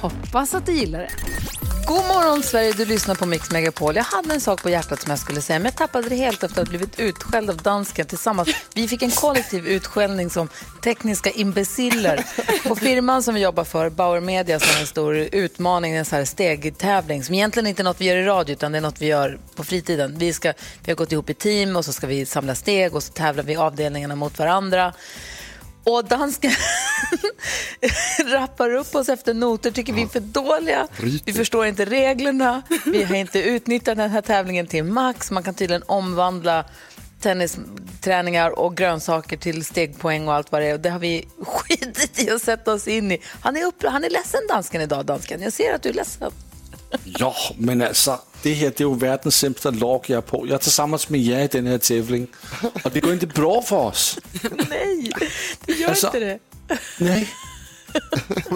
Hoppas att du gillar det. God morgon Sverige, du lyssnar på Mix Megapol. Jag hade en sak på hjärtat som jag skulle säga, men jag tappade det helt efter att ha blivit utskälld av dansken tillsammans. Vi fick en kollektiv utskällning som tekniska imbeciller. På firman som vi jobbar för, Bauer Media, som är en stor utmaning, en så här stegtävling som egentligen inte är något vi gör i radio, utan det är något vi gör på fritiden. Vi, ska, vi har gått ihop i team och så ska vi samla steg och så tävlar vi avdelningarna mot varandra. Och dansken rappar upp oss efter noter, tycker vi är för dåliga. Vi förstår inte reglerna. Vi har inte utnyttjat den här tävlingen till max. Man kan tydligen omvandla tennisträningar och grönsaker till stegpoäng och allt vad det är. Och det har vi skitit i att sätta oss in i. Han är, upp, han är ledsen, dansken, idag, dansken. Jag ser att du är ledsen. Ja, men alltså, det här det är ju världens sämsta lag jag är på. Jag är tillsammans med er i den här tävlingen och det går inte bra för oss. Nej, det gör Alltså- inte det. Nej,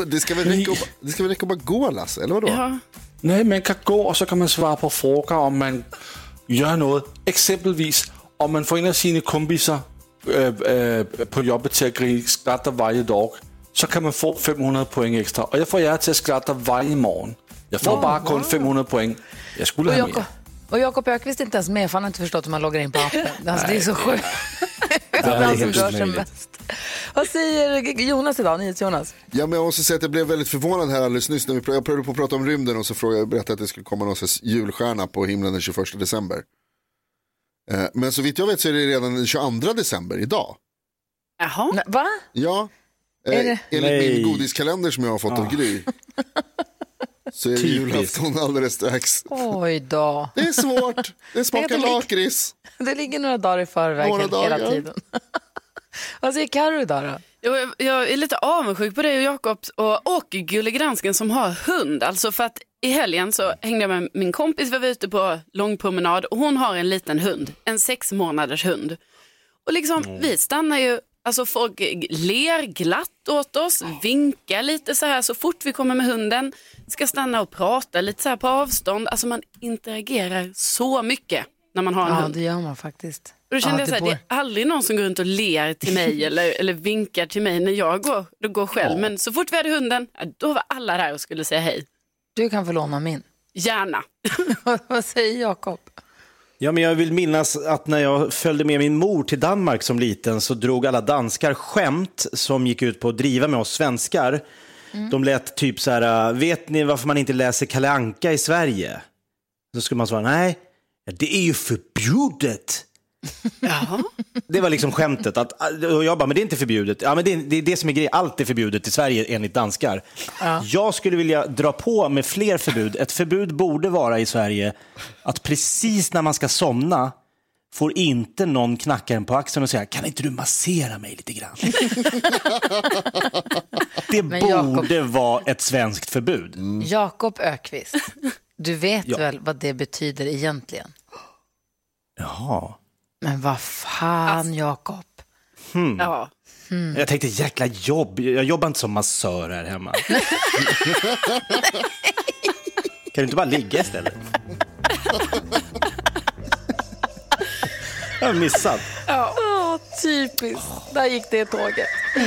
Det ska väl räcka att- det ska väl räcka att bara gå Lasse, eller vadå? Ja. nej, man kan gå och så kan man svara på frågor om man gör något. Exempelvis om man får en av sina kompisar äh, äh, på jobbet till att skratta varje dag så kan man få 500 poäng extra. Och jag får er till att skratta varje morgon. Jag får bara kun 500 poäng. Jag skulle Och ha Jakob, mer. och Jakob Ökvist är inte ens med, för han har inte förstått hur man loggar in på appen. Alltså, det är så sjukt. Det är han som gör som mest. Vad säger Jonas idag, NyhetsJonas? Ja, men jag måste säga att jag blev väldigt förvånad här alldeles nyss när vi jag prövade på att prata om rymden och så frågade jag berättade att det skulle komma någon slags julstjärna på himlen den 21 december. Eh, Men så vitt jag vet så är det redan den 22 december idag. Jaha. Va? Ja, eh, Är det- enligt Nej. min godiskalender som jag har fått av Gry. Så är det julafton alldeles strax. Oj då. Det är svårt, det smakar lakrits. Det ligger några dagar i förväg Några hela, hela dagar. tiden. Vad säger Carro idag då? Jag, jag är lite avundsjuk på dig och Jakob och, och Gullig Gransken som har hund. Alltså för att i helgen så hängde jag med min kompis, vi var ute på långpromenad och hon har en liten hund, en sex månaders hund. Och liksom vi stannar ju, alltså folk ler glatt åt oss, vinkar lite så här så fort vi kommer med hunden. Ska stanna och prata lite så här på avstånd. Alltså man interagerar så mycket när man har en Ja, hund. det gör man faktiskt. Och då kände ja, jag så här, det det är aldrig någon som går runt och ler till mig eller, eller vinkar till mig när jag går, då går själv. Men så fort vi hade hunden, ja, då var alla där och skulle säga hej. Du kan få låna min. Gärna. Vad säger Jakob? Ja, men jag vill minnas att när jag följde med min mor till Danmark som liten så drog alla danskar skämt som gick ut på att driva med oss svenskar. De lät typ så här, vet ni varför man inte läser Kalle Anka i Sverige? Så skulle man svara, nej, det är ju förbjudet. Jaha. Det var liksom skämtet. Att, jag bara, men det är inte förbjudet. Ja, men det, är- det är det som är grejen. Allt är förbjudet i Sverige enligt danskar. Jag skulle vilja dra på med fler förbud. Ett förbud borde vara i Sverige att precis när man ska somna får inte någon knacka en på axeln och säga, kan inte du massera mig lite grann? det Men Jakob- borde vara ett svenskt förbud. Jakob Ökvist, du vet Ja. väl vad det betyder egentligen? Jaha. Men vad fan, Jakob? Ja. Jag tänkte, jäkla jobb. Jag jobbar inte som massör här hemma. kan du inte bara ligga istället? Jag har missat. Åh, typiskt. Där gick det tåget. Eh,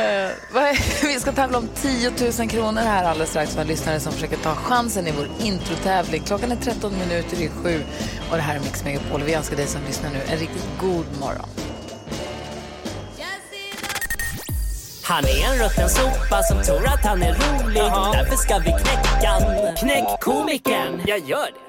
är- vi ska tävla om 10 000 kronor här alldeles strax för en lyssnare som försöker ta chansen i vår introtävling. Klockan är 13 minuter i sju och det här är Mix Megapol. Vi önskar dig som lyssnar nu en riktigt god morgon. Han är en rutten sopa som tror att han är rolig. Därför ska vi knäcka han. Knäck komikern. Jag gör det.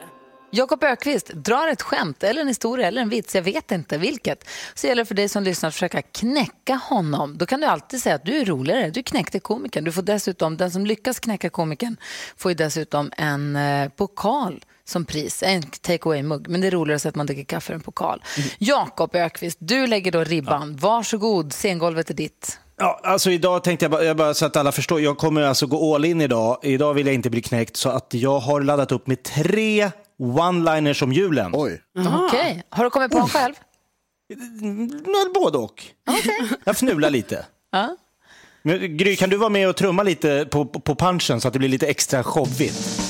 Jakob Ökvist drar ett skämt, eller en historia eller en vits, jag vet inte vilket. Så gäller det för dig som lyssnar att försöka knäcka honom. Då kan du alltid säga att du är roligare, du knäckte komikern. Du får dessutom, den som lyckas knäcka komikern får ju dessutom en eh, pokal som pris, en take away-mugg. Men det är roligare så att man dricker kaffe än en pokal. Jakob Ökvist, du lägger då ribban. Varsågod, scengolvet är ditt. Ja, alltså idag tänkte jag bara, jag bara så att alla förstår, jag kommer alltså gå all in idag. Idag vill jag inte bli knäckt så att jag har laddat upp med tre one-liners om julen. Oj, Okej, har du kommit på dem själv? Nå, Både och. Jag fnular lite. Ja. Men, Gry, kan du vara med och trumma lite på, på punchen så att det blir lite extra showigt?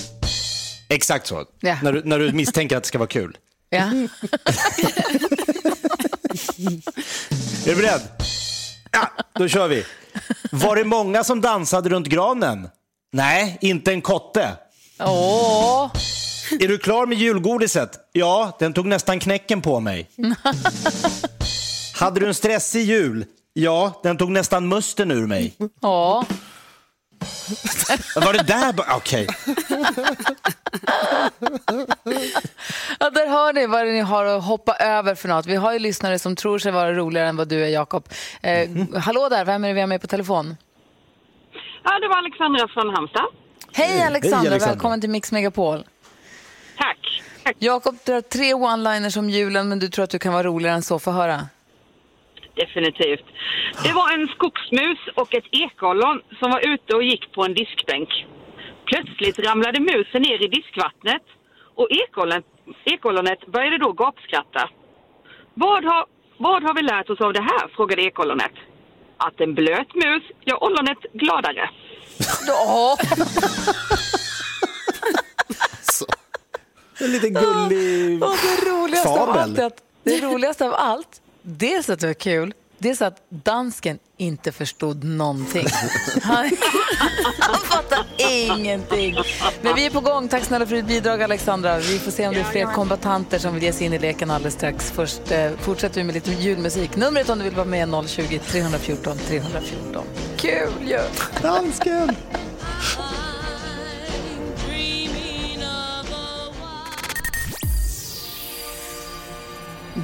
Exakt så. Ja. När, du, när du misstänker att det ska vara kul. Ja. Är du beredd? Ja, då kör vi. Var det många som dansade runt granen? Nej, inte en kotte. Åh, Är du klar med julgodiset? Ja, den tog nästan knäcken på mig. Hade du en stressig jul? Ja, den tog nästan musten ur mig. åh. Var det där? Okej. Ja, där hör ni vad ni har att hoppa över för något. Vi har ju lyssnare som tror sig vara roligare än vad du är, Jakob. Eh, hallå där, vem är det vi har med på telefon? Ja, det var Alexandra från Halmstad. Hej Alexandra, Hej, Alexandra. välkommen till Mix Megapol. Tack. Tack. Jakob drar tre one-liners om julen, men du tror att du kan vara roligare än så. Få höra. Definitivt. Det var en skogsmus och ett ekollon som var ute och gick på en diskbänk. Plötsligt ramlade musen ner i diskvattnet och ekollonet, ekollonet började då gapskratta. Vad har, vad har vi lärt oss av det här? frågade ekollonet. Att en blöt mus gör ollonet gladare. Åh, En liten gullig och det roligaste av fabel. allt är att, det roligaste av allt, dels att det var kul, dels att dansken inte förstod någonting. Han, han fattar ingenting. Men vi är på gång. Tack snälla för ditt bidrag Alexandra. Vi får se om det är fler kombatanter som vill ge sig in i leken alldeles strax. Först eh, fortsätter vi med lite julmusik. Numret om du vill vara med är 020 314 314. Kul ju! Dansken!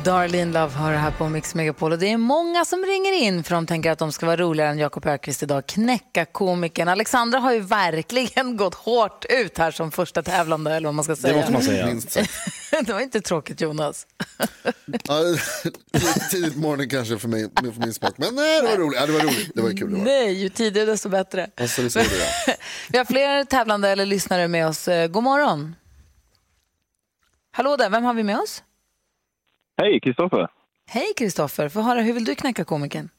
Darlene Love har det här på Mix Megapol och det är många som ringer in för de tänker att de ska vara roligare än Jakob Ökvist idag. Knäcka komikern. Alexandra har ju verkligen gått hårt ut här som första tävlande eller vad man ska säga. Det måste man säga. Minst det var inte tråkigt Jonas. Tidigt på morgonen kanske för, mig, för min smak. Men nej, det var roligt. Ja, det var roligt. Det var kul. Det var. Nej, ju tidigare desto bättre. Alltså, det. Vi har fler tävlande eller lyssnare med oss. Eh, God morgon. Hallå där, vem har vi med oss? Hej, Kristoffer. Hej Kristoffer, få höra hur vill du knäcka komikern?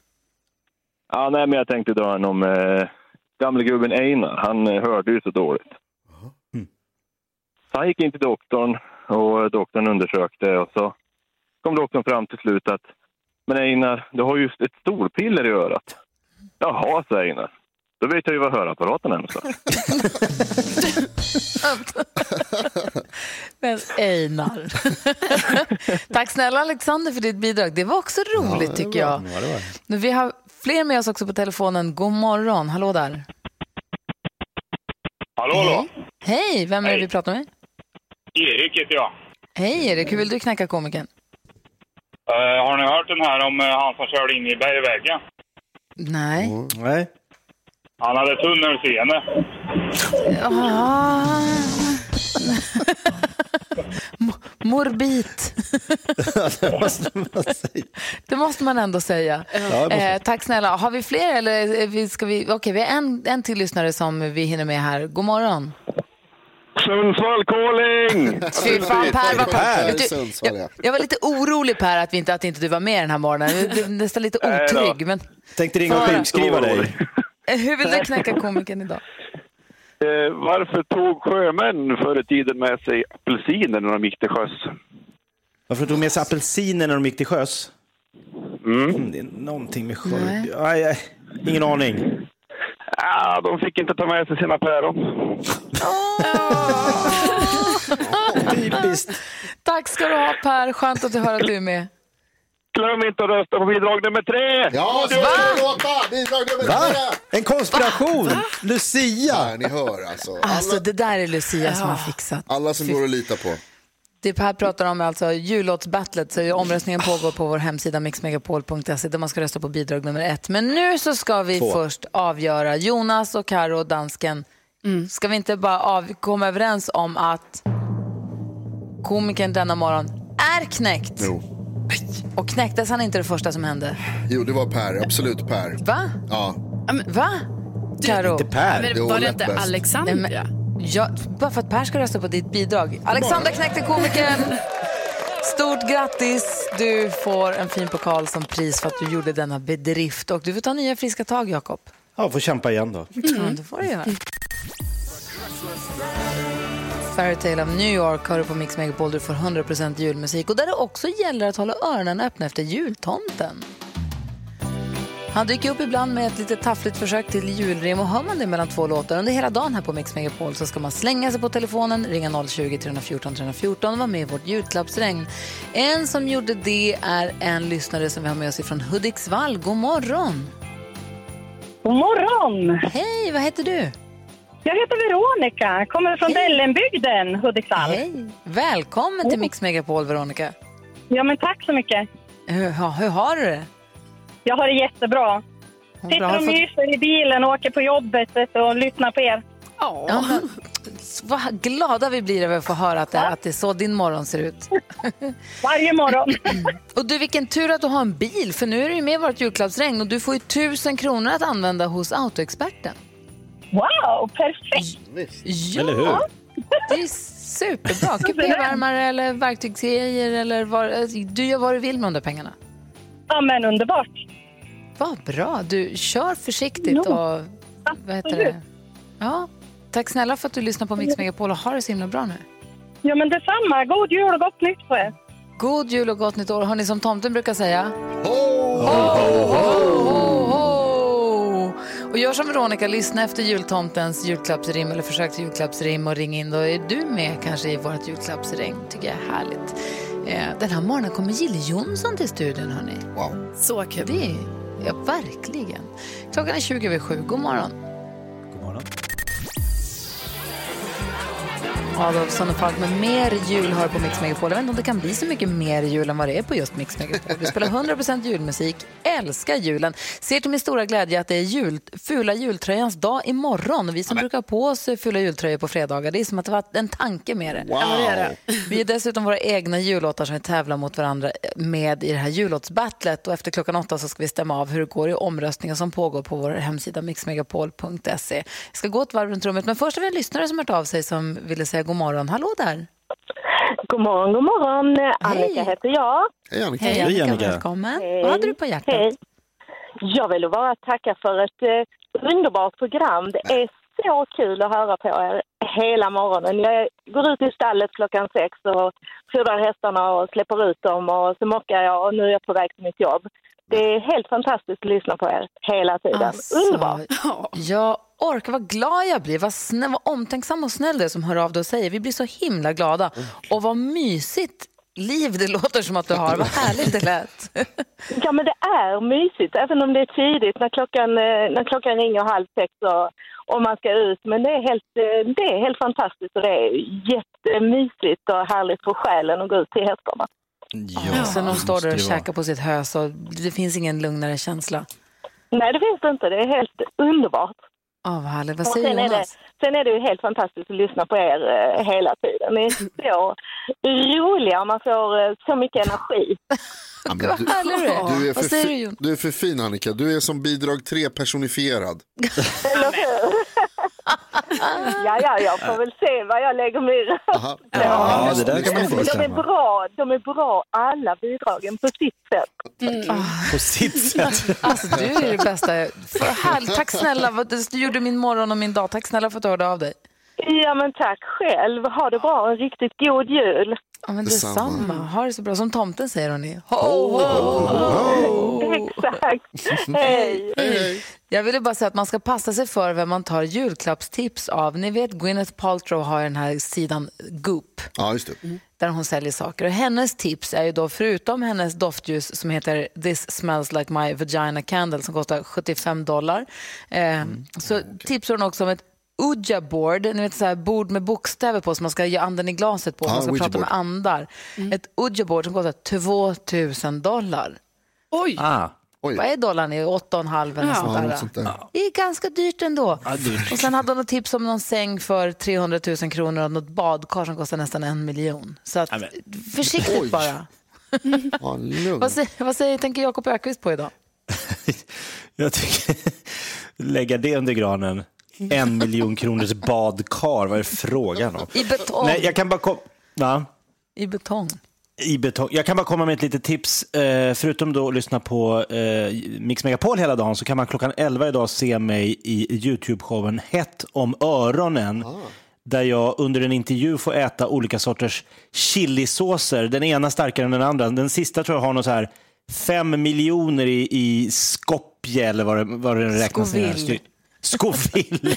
Ja, nej, men jag tänkte dra en om eh, gamle gubben Einar. Han eh, hörde ju så dåligt. Så han gick in till doktorn och doktorn undersökte och så kom doktorn fram till slut att men Einar, du har just ett storpiller i örat. Jaha, sa Einar. Då vet jag ju var hörapparaten är någonstans. Men Einar. Tack snälla Alexander för ditt bidrag. Det var också roligt tycker jag. Men Vi har fler med oss också på telefonen. God morgon, hallå där. Hallå, hallå. Hej, vem är det Hej. vi pratar med? Erik heter jag. Hej Erik, hur vill du knäcka komikern? Eh, har ni hört den här om eh, han som körde in i bergväggen? Nej. Nej. Han hade tunnelseende. Ah. Mo- Morbid. det måste man säga. Det måste man ändå säga. Eh, tack snälla. Har vi fler? Eller är vi- ska vi... Okej, vi har en, en till lyssnare som vi hinner med här. God morgon. Sundsvall calling! Fy fan, Per var Per. Du, ja. jag, jag var lite orolig Per att, vi inte, att inte du var med den här morgonen. Jag blev nästan lite otrygg. Men Tänkte ringa och sjukskriva dig. Eh, hur vill du knäcka komikern idag? Eh, varför tog sjömän förr i tiden med sig apelsiner när de gick till sjöss? Varför tog de med sig apelsiner när de gick till sjöss? Mm. Det är någonting med sjö. Nej. Aj, aj. Ingen aning. Ah, de fick inte ta med sig sina päron. Typiskt. Tack ska du ha Per. Skönt att du hör att du är med. Glöm inte att rösta på bidrag nummer tre! Ja, så ska det låta! Bidrag nummer Va? tre! En konspiration! Lucia! Ja, ni hör alltså. Alltså Alla, det där är Lucia som har fixat. alla som går att lita på. Det Per pratar om alltså jullåtsbattlet. Så omröstningen pågår på vår hemsida mixmegapol.se där man ska rösta på bidrag nummer ett. Men nu så ska vi Två. först avgöra. Jonas och Karo och dansken. Ska vi inte bara av, komma överens om att komikern denna morgon är knäckt? Jo. Och knäcktes han inte det första som hände? jo, det var Per. Absolut Per. Va? Ja. Va? Karo? Inte Per. Men Jo, var det lätt inte bäst. Alexandra? Nej, men- Ja, bara för att Per ska rösta på ditt bidrag. Alexandra knäckte komikern. Stort grattis! Du får en fin pokal som pris för att du gjorde denna bedrift. Och du får ta nya friska tag, Jakob. Ja, får kämpa igen då. Ja, det får du göra. Fairytale of New York har du på Mix Megapol där du får 100% julmusik och där det också gäller att hålla öronen öppna efter jultomten. Han dyker upp ibland med ett lite taffligt försök till julrim och hör man det mellan två låtar under hela dagen här på Mix Megapol så ska man slänga sig på telefonen, ringa 020-314 314 och vara med i vårt julklappsregn. En som gjorde det är en lyssnare som vi har med oss från Hudiksvall. God morgon! God morgon! Hej, vad heter du? Jag heter Veronica, kommer från Dellenbygden, Hudiksvall. Hej! Välkommen till Mix Megapol, Veronica. Ja, men tack så mycket. Hur, ja, hur har du det? Jag har det jättebra. bra. Sitter och myser i bilen och åker på jobbet och lyssnar på er. Ja, men, vad glada vi blir över att få höra att det, att det är så din morgon ser ut. Varje morgon. och du, vilken tur att du har en bil, för nu är du ju med i vårt julklappsregn och du får ju tusen kronor att använda hos Autoexperten. Wow, perfekt! Ja, Eller hur? det är superbra. Kupévärmare eller verktygsgrejer eller vad, du gör vad du vill med de där pengarna. Ja, men underbart. Vad bra. Du, kör försiktigt och... Vad heter det? Ja, tack snälla för att du lyssnar på Mix Megapol och har det så himla bra nu. Ja, men detsamma. God jul och gott nytt på er. God jul och gott nytt år. Har ni som tomten brukar säga? Och gör som Veronica, lyssna efter jultomtens julklappsrim eller försök till julklappsrim och ring in. Då är du med kanske i vårt julklappsring. tycker jag är härligt. Eh, Den här morgonen kommer Jill Johnson till studion, hörni. Wow. Så kul. Det är, ja, verkligen. Klockan är 20 över sju. God morgon. God morgon. Adolfsson och Falk med mer jul har på Mix Megapol. Jag vet inte om det kan bli så mycket mer jul än vad det är på just Mix Megapol. Vi spelar 100% julmusik, älskar julen. Ser till min stora glädje att det är jul, fula jultröjans dag imorgon. Och vi som brukar ha på oss fula jultröjor på fredagar, det är som att det var en tanke med det. Wow. Vi är dessutom våra egna jullåtar som vi tävlar mot varandra med i det här jullåtsbattlet. Och efter klockan åtta så ska vi stämma av hur det går i omröstningen som pågår på vår hemsida mixmegapol.se. Vi ska gå ett varv runt rummet, men först har vi en lyssnare som har hört av sig som ville säga god morgon. Hallå där! God morgon, god morgon. Annika heter jag. Hej Annika. Hej Hej, Annika, Annika. välkommen. Hej. Vad hade du på hjärtat? Hej. Jag vill bara tacka för ett eh, underbart program. Det är så kul att höra på er hela morgonen. Jag går ut i stallet klockan sex och fodrar hästarna och släpper ut dem och så mockar jag och nu är jag på väg till mitt jobb. Det är helt fantastiskt att lyssna på er hela tiden. Alltså, Underbart! Jag orkar, vad glad jag blir. Vad, snäll, vad omtänksam och snäll du är som hör av dig och säger. Vi blir så himla glada. Och vad mysigt liv det låter som att du har. Vad härligt det lät. Ja, men det är mysigt, även om det är tidigt när klockan, eh, när klockan ringer halv sex och, och man ska ut. Men det är, helt, eh, det är helt fantastiskt och det är jättemysigt och härligt för själen att gå ut till hästarna. Ja, Sen de står där och käkar på sitt hö så det finns ingen lugnare känsla. Nej, det finns det inte. Det är helt underbart. Åh, vad härligt. Vad säger sen, är det, sen är det ju helt fantastiskt att lyssna på er eh, hela tiden. Ni är så roliga och man får eh, så mycket energi. Ja, men du, härlig du är. du, är för säger du fi- Jon? du är för fin Annika. Du är som bidrag tre personifierad. Eller? Ja, ja, jag får väl se vad jag lägger mig i. Aha. Ja, det där kan man inte De är bra, de är bra alla bidragen på sitt sätt. På sitt sätt. Alltså, du är det bästa. För, härligt. Tack snälla. Du gjorde min morgon och min dag. Tack snälla för att du hörde av dig. Ja, men tack själv. Ha det bra. En riktigt god jul. Ja, men Detsamma. detsamma. Ha det så bra. Som tomten säger hon. Ho, ho, ho. Exakt. Hej. Jag ville bara säga att man ska passa sig för vem man tar julklappstips av. Ni vet Gwyneth Paltrow har den här sidan Goop Ja, just det. där hon säljer saker. Och hennes tips är ju då, förutom hennes doftljus som heter This smells like my vagina candle som kostar 75 dollar, eh, så tipsar hon också om ett Ouija board, ni vet så här bord med bokstäver på som man ska ge anden i glaset på, Ja, man ska prata med andar. Ett Ouija board som kostar 2000 dollar. Oj, Ah, Oj. Vad är dollarn? i? 8,5 eller Ja. sånt Ja, där. något sånt där. Det är ganska dyrt ändå. Ja, dyrt. Och sen hade hon ett tips om någon säng för 300 000 kronor och något badkar som kostar nästan en miljon. Så att, Ja, försiktigt Oj. bara. Ja, lugn. Vad säger, vad säger tänker Jakob Ökvist på idag? jag tycker... Lägga det under granen. En miljon kronors badkar, vad är det frågan om? I betong. Nej, jag kan bara kom... Va? I betong. i betong. Jag kan bara komma med ett litet tips. Eh, förutom då att lyssna på eh, Mix Megapol hela dagen så kan man klockan 11 idag se mig i Youtube-showen Hett om öronen. Där jag under en intervju får äta olika sorters chilisåser. Den ena starkare än den andra. Den sista tror jag har något så här fem miljoner i, i Skopje eller vad det, vad det räknas ner. Scoville.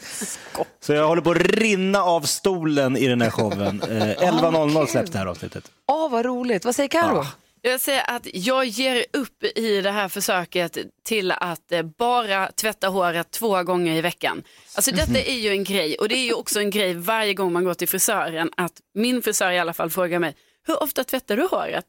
Scoville. Så jag håller på att rinna av stolen i den här showen. Eh, 11.00 släpps det här avsnittet. Åh, vad roligt. Vad säger Karo? Jag säger att jag ger upp i det här försöket till att eh, bara tvätta håret två gånger i veckan. Alltså detta är ju en grej och det är ju också en grej varje gång man går till frisören att min frisör i alla fall frågar mig hur ofta tvättar du håret?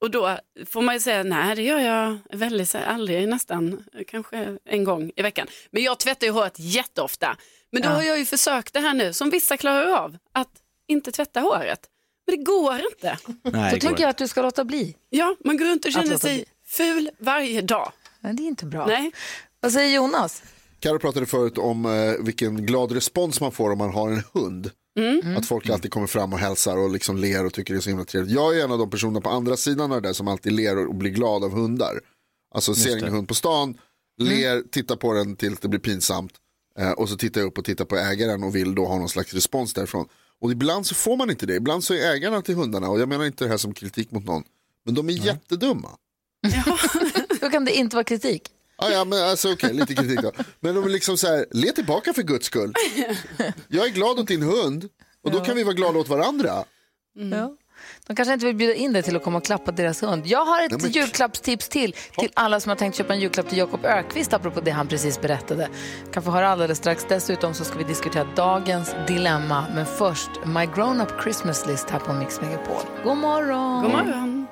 Och då får man ju säga nej det gör jag väldigt aldrig nästan, kanske en gång i veckan. Men jag tvättar ju håret jätteofta. Men då har jag ju försökt det här nu som vissa klarar av att inte tvätta håret. Men det går inte. Nej, Då går jag att du ska låta bli. Ja, man går runt och känner sig bli. ful varje dag. Men det är inte bra. Nej. Vad säger Jonas? Karo pratade förut om eh, vilken glad respons man får om man har en hund. Mm. Att folk alltid kommer fram och hälsar och liksom ler och tycker det är så himla trevligt. Jag är en av de personerna på andra sidan av det där som alltid ler och blir glad av hundar. Alltså ser en hund på stan, ler, tittar på den tills det blir pinsamt. Eh, och så tittar jag upp och tittar på ägaren och vill då ha någon slags respons därifrån. Och ibland så får man inte det. Ibland så är ägarna till hundarna, och jag menar inte det här som kritik mot någon, men de är jättedumma. Hur kan det inte vara kritik? Ah, ja, men alltså, okej, lite kritik då. Men de är liksom så här, le tillbaka för guds skull. Jag är glad åt din hund och då kan vi vara glada åt varandra. Ja. De kanske inte vill bjuda in dig till att komma och klappa deras hund. Jag har ett Nej, men- julklappstips till, till alla som har tänkt köpa en julklapp till Jakob Ökvist apropå det han precis berättade. Kan få höra alldeles strax. Dessutom så ska vi diskutera dagens dilemma. Men först My Grown Up Christmas List här på Mix Megapol. God morgon! God morgon.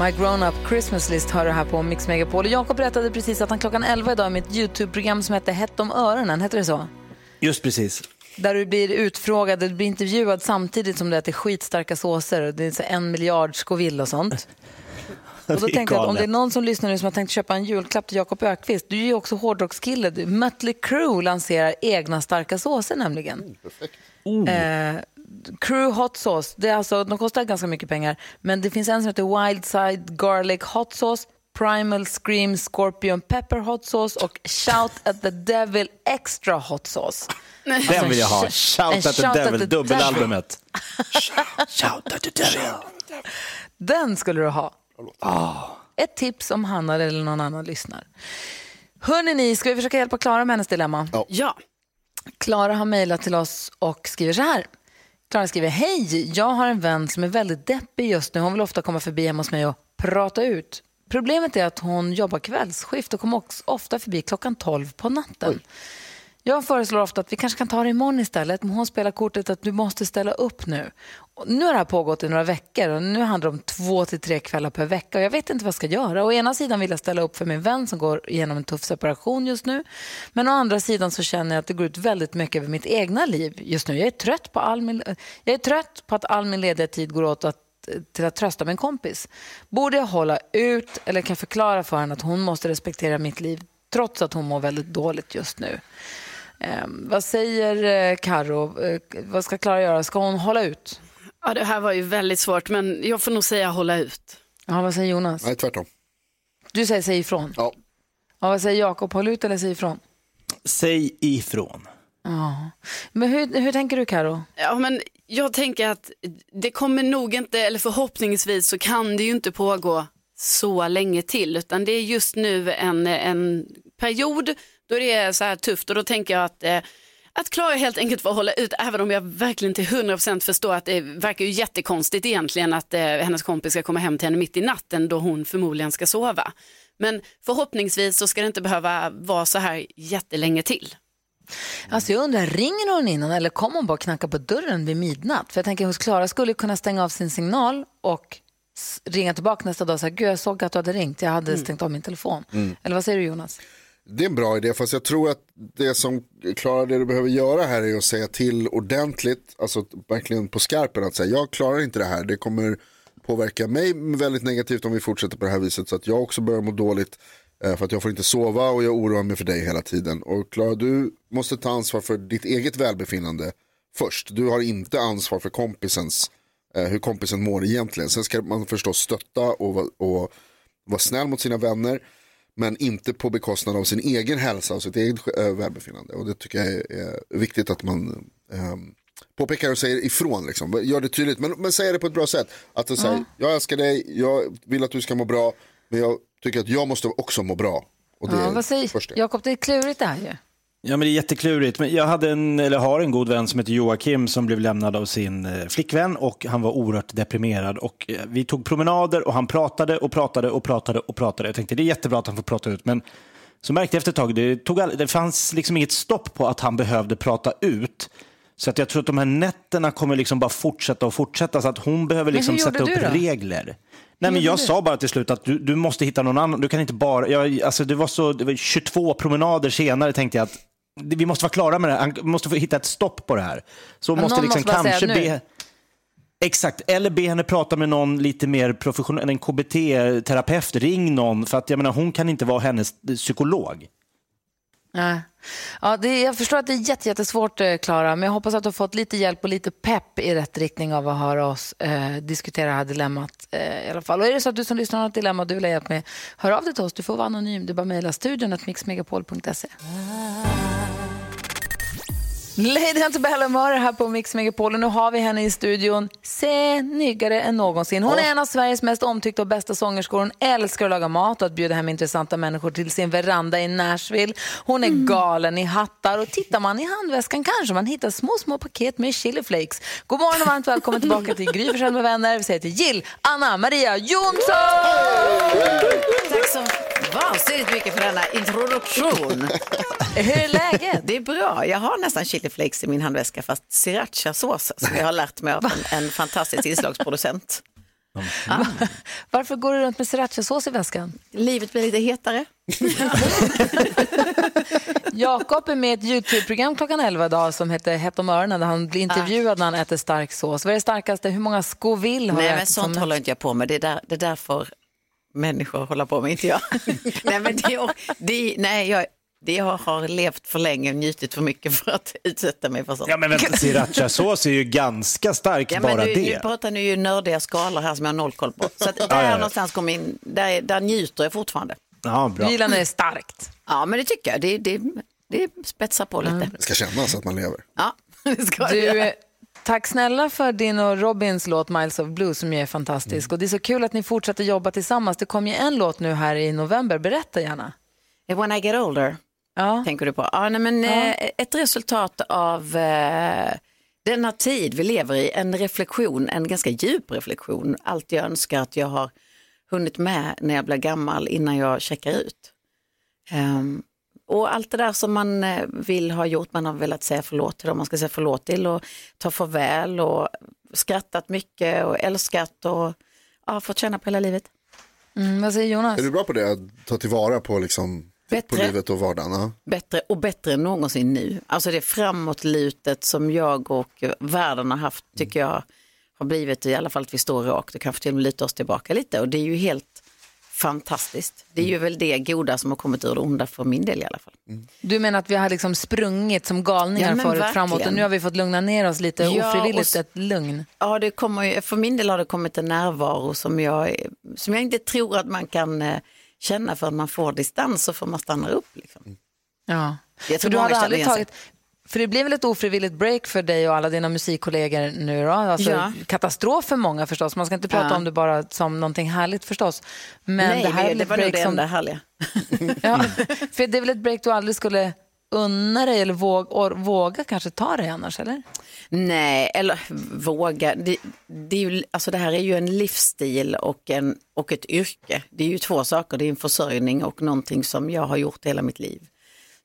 My Grown Up Christmas List hör du här på Mix Megapol. Jakob berättade precis att han klockan 11 idag med ett YouTube-program som heter Hett om öronen. Heter det så? Just precis. Där du blir utfrågad, du blir intervjuad samtidigt som du äter skitstarka såser. och Det är så en miljard Scoville och sånt. Och då tänkte jag att om det är någon som lyssnar nu som har tänkt köpa en julklapp till Jakob Ökvist, du är ju också hårdrockskille. Mötley Crüe lanserar egna starka såser nämligen. Eh, Crew Hot Sauce, det är alltså, de kostar ganska mycket pengar, men det finns en som heter Wild Side Garlic Hot Sauce, Primal Scream Scorpion Pepper Hot Sauce och Shout at the Devil Extra Hot Sauce. Den vill jag ha. Shout at the shout at devil, the dubbelalbumet. Shout at the devil. Den skulle du ha. Ett tips om Hanna eller någon annan lyssnar. Hörrni ni, ska vi försöka hjälpa Klara med hennes dilemma? Ja. Klara har mejlat till oss och skriver så här. Klara skriver, hej, jag har en vän som är väldigt deppig just nu. Hon vill ofta komma förbi hemma hos mig och prata ut. Problemet är att hon jobbar kvällsskift och kommer också ofta förbi klockan 12 på natten. Jag föreslår ofta att vi kanske kan ta det imorgon istället, men hon spelar kortet att du måste ställa upp nu. Och nu har det här pågått i några veckor och nu handlar det om två till tre kvällar per vecka och jag vet inte vad jag ska göra. Å ena sidan vill jag ställa upp för min vän som går igenom en tuff separation just nu, men å andra sidan så känner jag att det går ut väldigt mycket över mitt egna liv just nu. Jag är trött på, all min, jag är trött på att all min lediga tid går åt att till att trösta min kompis. Borde jag hålla ut eller kan jag förklara för henne att hon måste respektera mitt liv trots att hon mår väldigt dåligt just nu? Eh, vad säger eh, Karo? Eh, vad ska Klara göra? Ska hon hålla ut? ja, det här var ju väldigt svårt men jag får nog säga hålla ut. Ja, vad säger Jonas? Nej, tvärtom. Du säger säg ifrån. Ja. Ja, vad säger Jakob? Håll ut eller säg ifrån? Säg ifrån. Ja. Men hur, hur tänker du Karo? Ja, men jag tänker att det kommer nog inte, eller förhoppningsvis så kan det ju inte pågå så länge till, utan det är just nu en, en period då det är så här tufft och då tänker jag att eh, att Klara helt enkelt får hålla ut, även om jag verkligen till 100% förstår att det verkar ju jättekonstigt egentligen att eh, hennes kompis ska komma hem till henne mitt i natten då hon förmodligen ska sova. Men förhoppningsvis så ska det inte behöva vara så här jättelänge till. Alltså jag undrar, ringer hon innan eller kommer hon bara knacka på dörren vid midnatt? För jag tänker hos Klara skulle kunna stänga av sin signal och ringa tillbaka nästa dag och säga, gud jag såg att du hade ringt, jag hade stängt av min telefon. Eller vad säger du Jonas? Det är en bra idé, fast jag tror att det som klarar det du behöver göra här är att säga till ordentligt, alltså verkligen på skarpen att säga jag klarar inte det här, det kommer påverka mig väldigt negativt om vi fortsätter på det här viset så att jag också börjar må dåligt eh, för att jag får inte sova och jag oroar mig för dig hela tiden. Och Klara, du måste ta ansvar för ditt eget välbefinnande först. Du har inte ansvar för kompisens, eh, hur kompisen mår egentligen. Sen ska man förstås stötta och, och vara snäll mot sina vänner. Men inte på bekostnad av sin egen hälsa och sitt eget äh, välbefinnande. Och det tycker jag är, viktigt att man ehm, påpekar och säger ifrån. Liksom. Gör det tydligt, men, men säger det på ett bra sätt. Att du säger, jag älskar dig, jag vill att du ska må bra, men jag tycker att jag måste också må bra. Och det Ja, vad säger. Jakob? Det är klurigt det här ju. Ja, men det är jätteklurigt. Men jag hade en, eller har en god vän som heter Joakim som blev lämnad av sin eh, flickvän och han var oerhört deprimerad. Och eh, vi tog promenader och han pratade och pratade och pratade och pratade. Jag tänkte det är jättebra att han får prata ut, men så märkte jag efter ett tag, det, tog all, det fanns liksom inget stopp på att han behövde prata ut. Så att jag tror att de här nätterna kommer liksom bara fortsätta och fortsätta. Så att hon behöver liksom sätta upp då? regler. Nej, men jag du? sa bara till slut att du, du måste hitta någon annan. Du kan inte bara... Jag, alltså det, var så, det var 22 promenader senare tänkte jag att vi måste vara klara med det här. Han måste få hitta ett stopp på det här. Så måste någon liksom måste kanske be... Exakt, eller be henne prata med någon lite mer professionell, en KBT-terapeut. Ring någon, för att jag menar, hon kan inte vara hennes psykolog. Nej. Ja, det jag förstår att det är jätte, jättesvårt, eh, Klara, men jag hoppas att du har fått lite hjälp och lite pepp i rätt riktning av att höra oss eh, diskutera det här dilemmat eh, i alla fall. Och är det så att du som lyssnar har ett dilemma du vill ha hjälp med, hör av dig till oss. Du får vara anonym. Du bara mejla studion att mixmegapol.se. Lady Antebellum det här på Mix Megapol och nu har vi henne i studion. Snyggare än någonsin. Hon är en av Sveriges mest omtyckta och bästa sångerskor. Hon älskar att laga mat och att bjuda hem intressanta människor till sin veranda i Nashville. Hon är galen i hattar och tittar man i handväskan kanske man hittar små, små paket med chili flakes. God morgon och varmt välkommen tillbaka till Gry Forssell med vänner. Vi säger till Jill, Anna, Maria Jonsson! Tack så vansinnigt mycket för denna introduktion. Hur är läget? Det är bra. Jag har nästan chili flakes i min handväska fast srirachasås som jag har lärt mig av en, en fantastisk inslagsproducent. Varför går du runt med srirachasås i väskan? Livet blir lite hetare. Jakob är med i ett YouTube-program klockan 11 idag som heter Hett om öronen där han blir intervjuad när han äter stark sås. Vad är det starkaste? Hur många Scoville har Nej du men ätit sånt som håller inte jag på med. Det där, det där får människor hålla på med, inte jag. nej, men det, det, nej, jag, det jag har levt för länge och njutit för mycket för att utsätta mig för sånt. Ja, men vänta, srirachasås är ju ganska stark, Ja, men bara nu, det. nu pratar ni ju nördiga skalor här som jag har noll koll på. Så att där ja, ja. någonstans kom in, där, där njuter jag fortfarande. Ja, bra. Du gillar när det är starkt. Ja, men det tycker jag. Det, det, det spetsar på lite. Det ska kännas att man lever. Ja, det ska Du, jag. Eh, tack snälla för din och Robins låt Miles of Blue som ju är fantastisk. Och det är så kul att ni fortsätter jobba tillsammans. Det kom ju en låt nu här i november. Berätta gärna. When I get older, Ja. tänker du på? Ja, nej, men, eh, ett resultat av eh, denna tid vi lever i, en reflektion, en ganska djup reflektion. Allt jag önskar att jag har hunnit med när jag blir gammal innan jag checkar ut. Ehm, och allt det där som man eh, vill ha gjort, man har velat säga förlåt till dem man ska säga förlåt till och ta farväl och skrattat mycket och älskat och ja, fått känna på hela livet. Mm, vad säger Jonas? Är du bra på det? Att ta tillvara på, liksom, på Bättre. livet och vardagen? Ja. bättre och bättre än någonsin nu. Alltså det framåtlutet som jag och världen har haft tycker jag har blivit i alla fall att vi står rakt och kanske till och med lutar oss tillbaka lite och det är ju helt fantastiskt. Det är ju väl det goda som har kommit ur det onda för min del i alla fall. Du menar att vi har liksom sprungit som galningar Ja, förut verkligen. framåt och nu har vi fått lugna ner oss lite Ja, ofrivilligt, och ett lugn. Ja, det kommer ju, för min del har det kommit en närvaro som jag, som jag inte tror att man kan eh, känna förrän man får distans och får man stanna upp. Liksom. Ja. Jag För tror du många hade aldrig tagit... För det blev väl ett ofrivilligt break för dig och alla dina musikkollegor nu då? Alltså, Ja. Katastrof för många förstås. Man ska inte prata Ja. om det bara som någonting härligt förstås. Men Nej, det här är det, var nog det som... enda härliga. Ja, för det är väl ett break du aldrig skulle unna dig eller våga, våga kanske ta dig annars, eller? Nej, eller våga. Det, det, är ju, alltså det här är ju en livsstil och, en, och ett yrke. Det är ju två saker, det är en försörjning och någonting som jag har gjort hela mitt liv.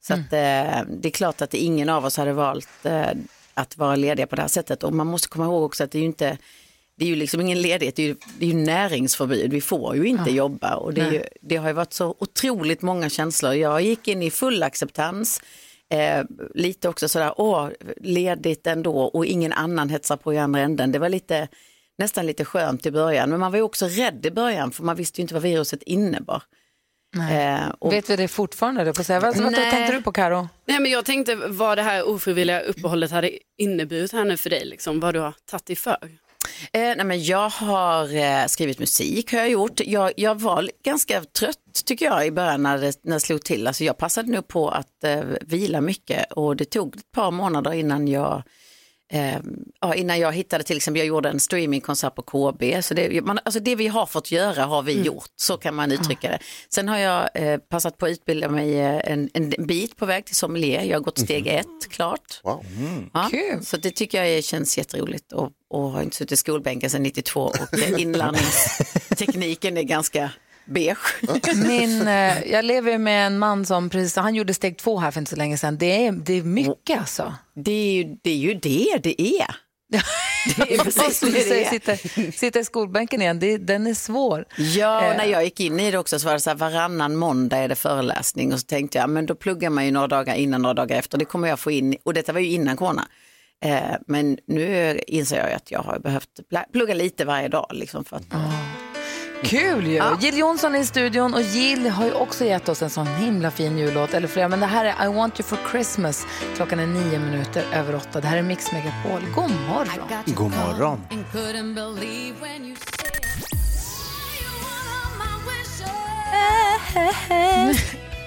Så att, eh, det är klart att ingen av oss hade valt eh, att vara lediga på det här sättet. Och man måste komma ihåg också att det är ju inte det är ju liksom ingen ledighet, det är ju, det är ju näringsförbud. Vi får ju inte jobba och det, ju, det har ju varit så otroligt många känslor. Jag gick in i full acceptans, eh, lite också sådär, åh, ledigt ändå och ingen annan hetsar på i andra änden. Det var lite, nästan lite skönt i början, men man var ju också rädd i början för man visste ju inte vad viruset innebar. Eh, och, Vet vi det fortfarande? På att säga. Vad, vad tänkte du på Karo? Nej, men jag tänkte vad det här ofrivilliga uppehållet hade inneburit här nu för dig, liksom, vad du har tagit dig för. Eh, nej, men jag har eh, skrivit musik, har jag gjort. Jag, jag var ganska trött tycker jag i början när det, när det slog till. Alltså, jag passade nog på att eh, vila mycket och det tog ett par månader innan jag Eh, ja, innan jag hittade till exempel, jag gjorde en streamingkonsert på KB. Så det, man, alltså det vi har fått göra har vi gjort, så kan man uttrycka det. Sen har jag eh, passat på att utbilda mig eh, en, en bit på väg till sommelier. Jag har gått steg ett klart. Wow. Ja, Kul. Så det tycker jag känns jätteroligt och, och har inte suttit i skolbänken sedan 92 och inlärningstekniken är ganska beige. Min, eh, jag lever med en man som precis, han gjorde steg två här för inte så länge sedan. Det är, det är mycket alltså. Det är ju det, är ju det, det är. Det är precis du det det säger, är. sitta, sitta i skolbänken igen, det, den är svår. Ja, Eh. och när jag gick in i det också så var det så här varannan måndag är det föreläsning och så tänkte jag, men då pluggar man ju några dagar innan, några dagar efter, det kommer jag få in, och detta var ju innan corona. Eh, men nu inser jag att jag har behövt plugga lite varje dag. Liksom, för att, Kul ju! Ja. Jill Johnson är i studion och Jill har ju också gett oss en sån himla fin jullåt, eller flera, men det här är I want you for Christmas. Klockan är nio minuter över åtta. Det här är Mix Megapol. God morgon! God morgon.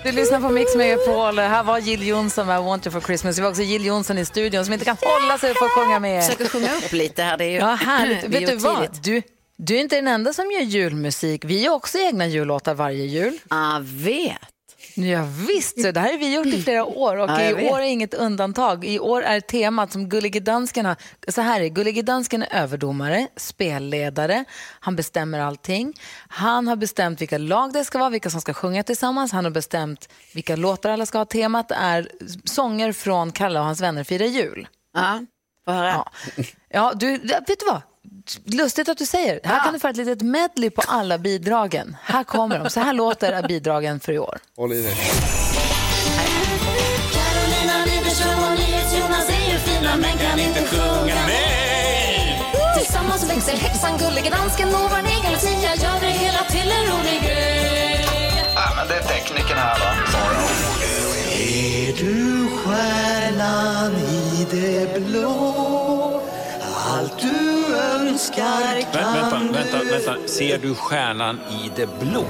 Du lyssnar på Mix Megapol. Här var Jill Johnson med I want you for Christmas. Det var också Jill Johnson i studion som inte kan hålla sig för att sjunga med. försöker sjunga upp lite här. Det är ju, Ja, härligt. vi Vet du vad? Du, du är inte den enda som gör julmusik. Vi gör också egna jullåtar varje jul. Jag vet. Ja, visst, så det här har vi gjort i flera år och Ja, i år är inget undantag. I år är temat som Gullige Dansken har, så här är Gullige Dansken är överdomare, spelledare, han bestämmer allting. Han har bestämt vilka lag det ska vara, vilka som ska sjunga tillsammans. Han har bestämt vilka låtar alla ska ha. Temat är sånger från Kalle och hans vänner firar jul. Ja, få höra. Ja, ja du, vet du vad? Lustigt att du säger. Här kan du få ett litet medley på alla bidragen. Här kommer de. Så här låter bidragen för i år. Håll i dig. Carolina Widerström och NyhetsJonas är ju fina men kan inte sjunga med. Tillsammans växer häxan Gullige Dansken och vår egen Lucia gör det hela till en rolig grej. Ja, men det är tekniken här då. Är du stjärnan i det blå Allt du önskar kan Vänta, vänta, vänta. Ser du stjärnan i det blå? Oh,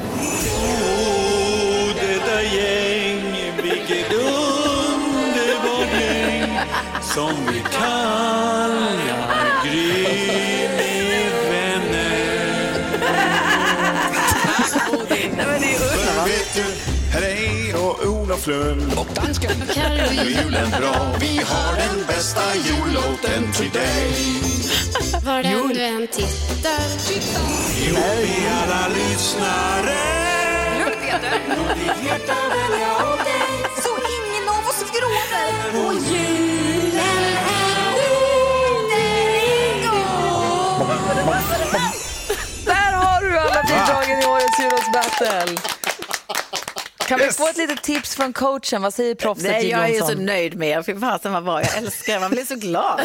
detta gäng, vilket underbart gäng som vi kallar Gry med vänner. För vet du, här är och Olof Lund och dansken. Carolina. Julen bra, vi har den bästa jullåten till dig. Var den du än tittar. Jo, vi alla lyssnare. Lugn Peter. Ditt hjärta väl jag åt dig. Så ingen av oss gråter. Och julen är Där har du alla bidragen i årets jullåtsbattle. Kan vi få ett litet tips från coachen? Vad säger proffset Nej, jag är så nöjd med er. Fy fasen vad bra. Jag älskar er. Man blir så glad.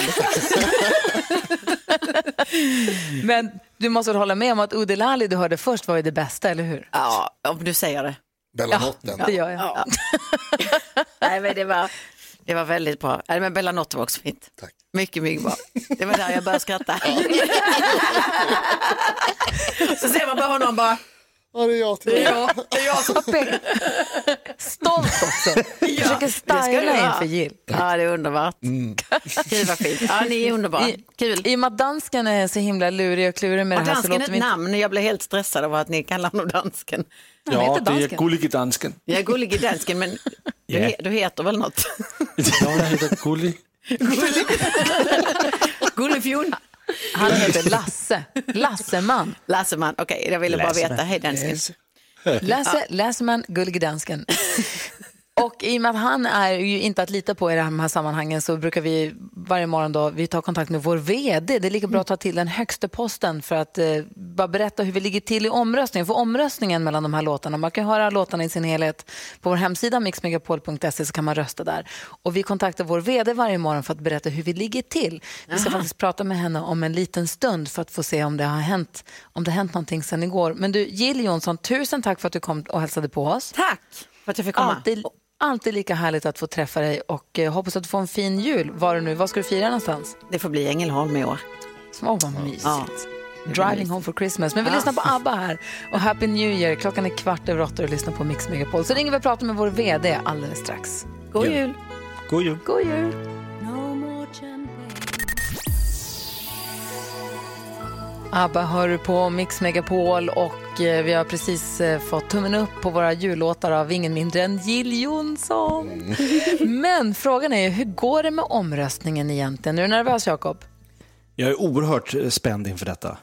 Men du måste väl hålla med om att Udde Lali du hörde först var ju det bästa, eller hur? Ja, om du säger det. Bellanotten. Det gör jag. Ja. Nej, men det var, det var väldigt bra. Nej, men Bellanotte var också fint. Tack. Mycket, mycket bra. Det var där jag började skratta. Så ser man bara honom bara, Ja, det är jag till det är jag, det är jag som Stolt också. Försöker det ska det styla inför Jill. Ja, det är underbart. Gud vad fint. Ja, ni är underbara. I, Kul. I och med att dansken är så himla lurig och klurig med Har det här så dansken låter vi inte... namn? Jag blev helt stressad av att ni kallar honom dansken. Han Ja, heter det är dansken. Gullige Dansken. Jag är gullig i dansken, men du, Ja. he, du heter väl något? Ja, jag heter Gullig. Gullifjon? Han heter Lasse. Lasseman. Lasseman, okej, jag ville bara veta. Hej dansken. Lasse, Lasseman, Gullige Dansken. Och i och med att han är ju inte att lita på i de här sammanhangen så brukar vi varje morgon då, vi tar kontakt med vår VD. Det är lika bra att ta till den högsta posten för att eh, bara berätta hur vi ligger till i omröstningen. För omröstningen mellan de här låtarna, man kan höra låtarna i sin helhet på vår hemsida mixmegapol.se så kan man rösta där. Och vi kontaktar vår VD varje morgon för att berätta hur vi ligger till. Vi ska Aha. faktiskt prata med henne om en liten stund för att få se om det har hänt, om det har hänt någonting sedan igår. Men du, Jill Johnson, tusen tack för att du kom och hälsade på oss. Tack för att jag fick komma. Alltid, alltid lika härligt att få träffa dig och eh, hoppas att du får en fin jul. Var, du nu, var ska du fira någonstans? Det får bli Ängelholm i år. Åh, vad mysigt. Ja. Driving home for Christmas. Men vi Ja. lyssnar på ABBA här. Och Happy New Year. Klockan är kvart över åtta och du lyssnar på Mix Megapol. Så ringer vi och pratar med vår VD alldeles strax. God Ja. jul! God jul. God jul! ABBA hör du på Mix Megapol och eh, vi har precis eh, fått tummen upp på våra jullåtar av ingen mindre än Jill Johnson. Men frågan är hur går det med omröstningen egentligen? Är du nervös Jakob? Jag är oerhört eh, spänd inför detta.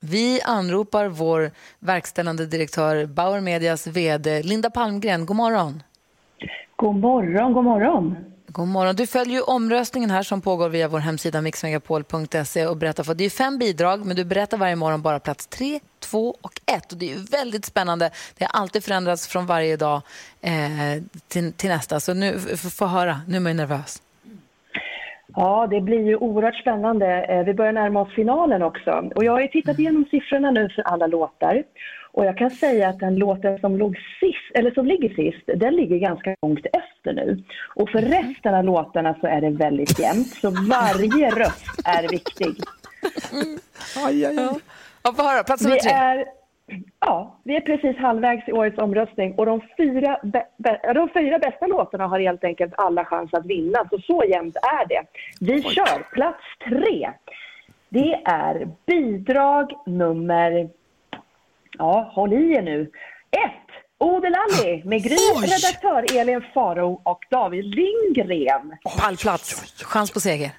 Vi anropar vår verkställande direktör Bauer Medias VD Linda Palmgren. God morgon. God morgon, god morgon. God morgon. Du följer ju omröstningen här som pågår via vår hemsida mixmegapol.se och berättar för det är fem bidrag men du berättar varje morgon bara plats tre, två och ett och det är ju väldigt spännande. Det har alltid förändrats från varje dag eh, till, till nästa så nu få höra, nu är man ju nervös. Ja, det blir ju oerhört spännande. Eh, vi börjar närma oss finalen också. Och jag har ju tittat igenom siffrorna nu för alla låtar. Och jag kan säga att den låten som, låg sist, eller som ligger sist, den ligger ganska långt efter nu. Och för resten av låtarna så är det väldigt jämnt. Så varje röst är viktig. Aj, aj, aj. Ja, få höra, plats nummer Vi tre. är, ja, vi är precis halvvägs i årets omröstning och de fyra, bä, ja, de fyra bästa låtarna har helt enkelt alla chans att vinna. Så så jämnt är det. Vi kör plats tre. Det är bidrag nummer, ja håll i er nu, ett. Ode Lalli med Gry, redaktör Elin Faro och David Lindgren. Pallplats, chans på seger.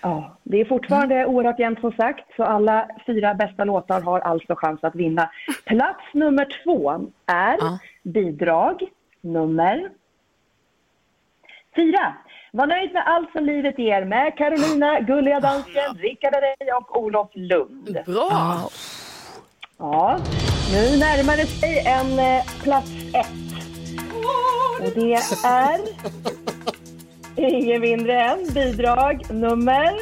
Ja, det är fortfarande oerhört jämnt som sagt, så alla fyra bästa låtar har alltså chans att vinna. Plats nummer två är bidrag nummer fyra. Var nöjd med allt som livet ger med Carolina, Gulliga Dansken, Rickard Herrey och Olof Lund. Bra! Ja, nu närmar det sig en eh, plats ett. Och det är ingen mindre än bidrag nummer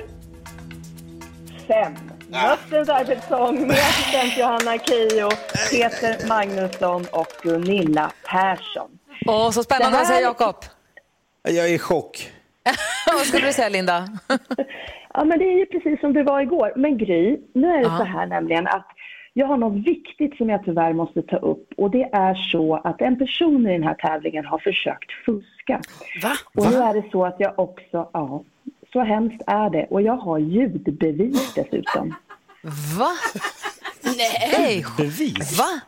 fem. Höstens arbetssång med assistent Johanna Keyyo, Peter Magnusson och Gunilla Persson. Åh, så spännande, Det här- vad säger Jakob? Jag är i chock. vad skulle du säga Linda? Ja, men det är ju precis som det var igår. Men Gry, nu är det Ja. så här nämligen att jag har något viktigt som jag tyvärr måste ta upp och det är så att en person i den här tävlingen har försökt fuska. Va? Och nu är det så att jag också, ja, så hemskt är det och jag har ljudbevis dessutom. Va? Nej! Bevis? Va?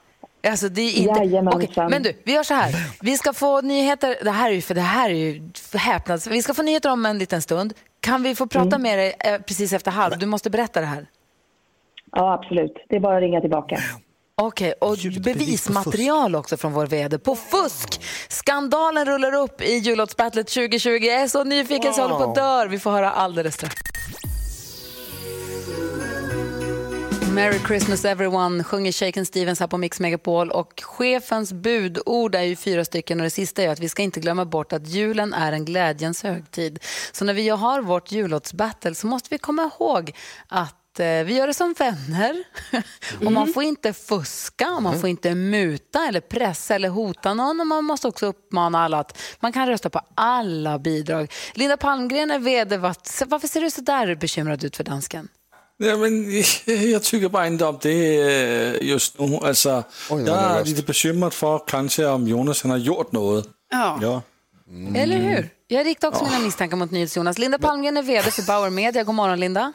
Alltså det är inte... Okej, Men du, vi gör så här. Vi ska få nyheter. Det här är ju, för det här är ju häpnads... Vi ska få nyheter om en liten stund. Kan vi få prata Mm. med dig eh, precis efter halv? Du måste berätta det här. Ja, absolut. Det är bara att ringa tillbaka. Okej, och bevismaterial också från vår VD på fusk. Skandalen rullar upp i jullåtsbattlet 2020. Jag är så nyfiken så jag håller på att dör. Vi får höra alldeles strax. Merry Christmas everyone sjunger Shaken Stevens här på Mix Megapol och chefens budord är ju fyra stycken och det sista är att vi ska inte glömma bort att julen är en glädjens högtid. Så när vi har vårt jullåtsbattle så måste vi komma ihåg att eh, vi gör det som vänner och man får inte fuska och man får inte muta eller pressa eller hota någon och man måste också uppmana alla att man kan rösta på alla bidrag. Linda Palmgren är vd. Vad- Varför ser du så där bekymrad ut för dansken? Ja, men jag tycker bara inte om det øh, just nu. Alltså, Oj, jag är lite bekymrad för kanske om Jonas han har gjort något. Ja. Ja. Eller hur? Jag riktar också mina misstankar mot NyhetsJonas. Linda Palmgren är vd för Bauer Media. God morgon, Linda.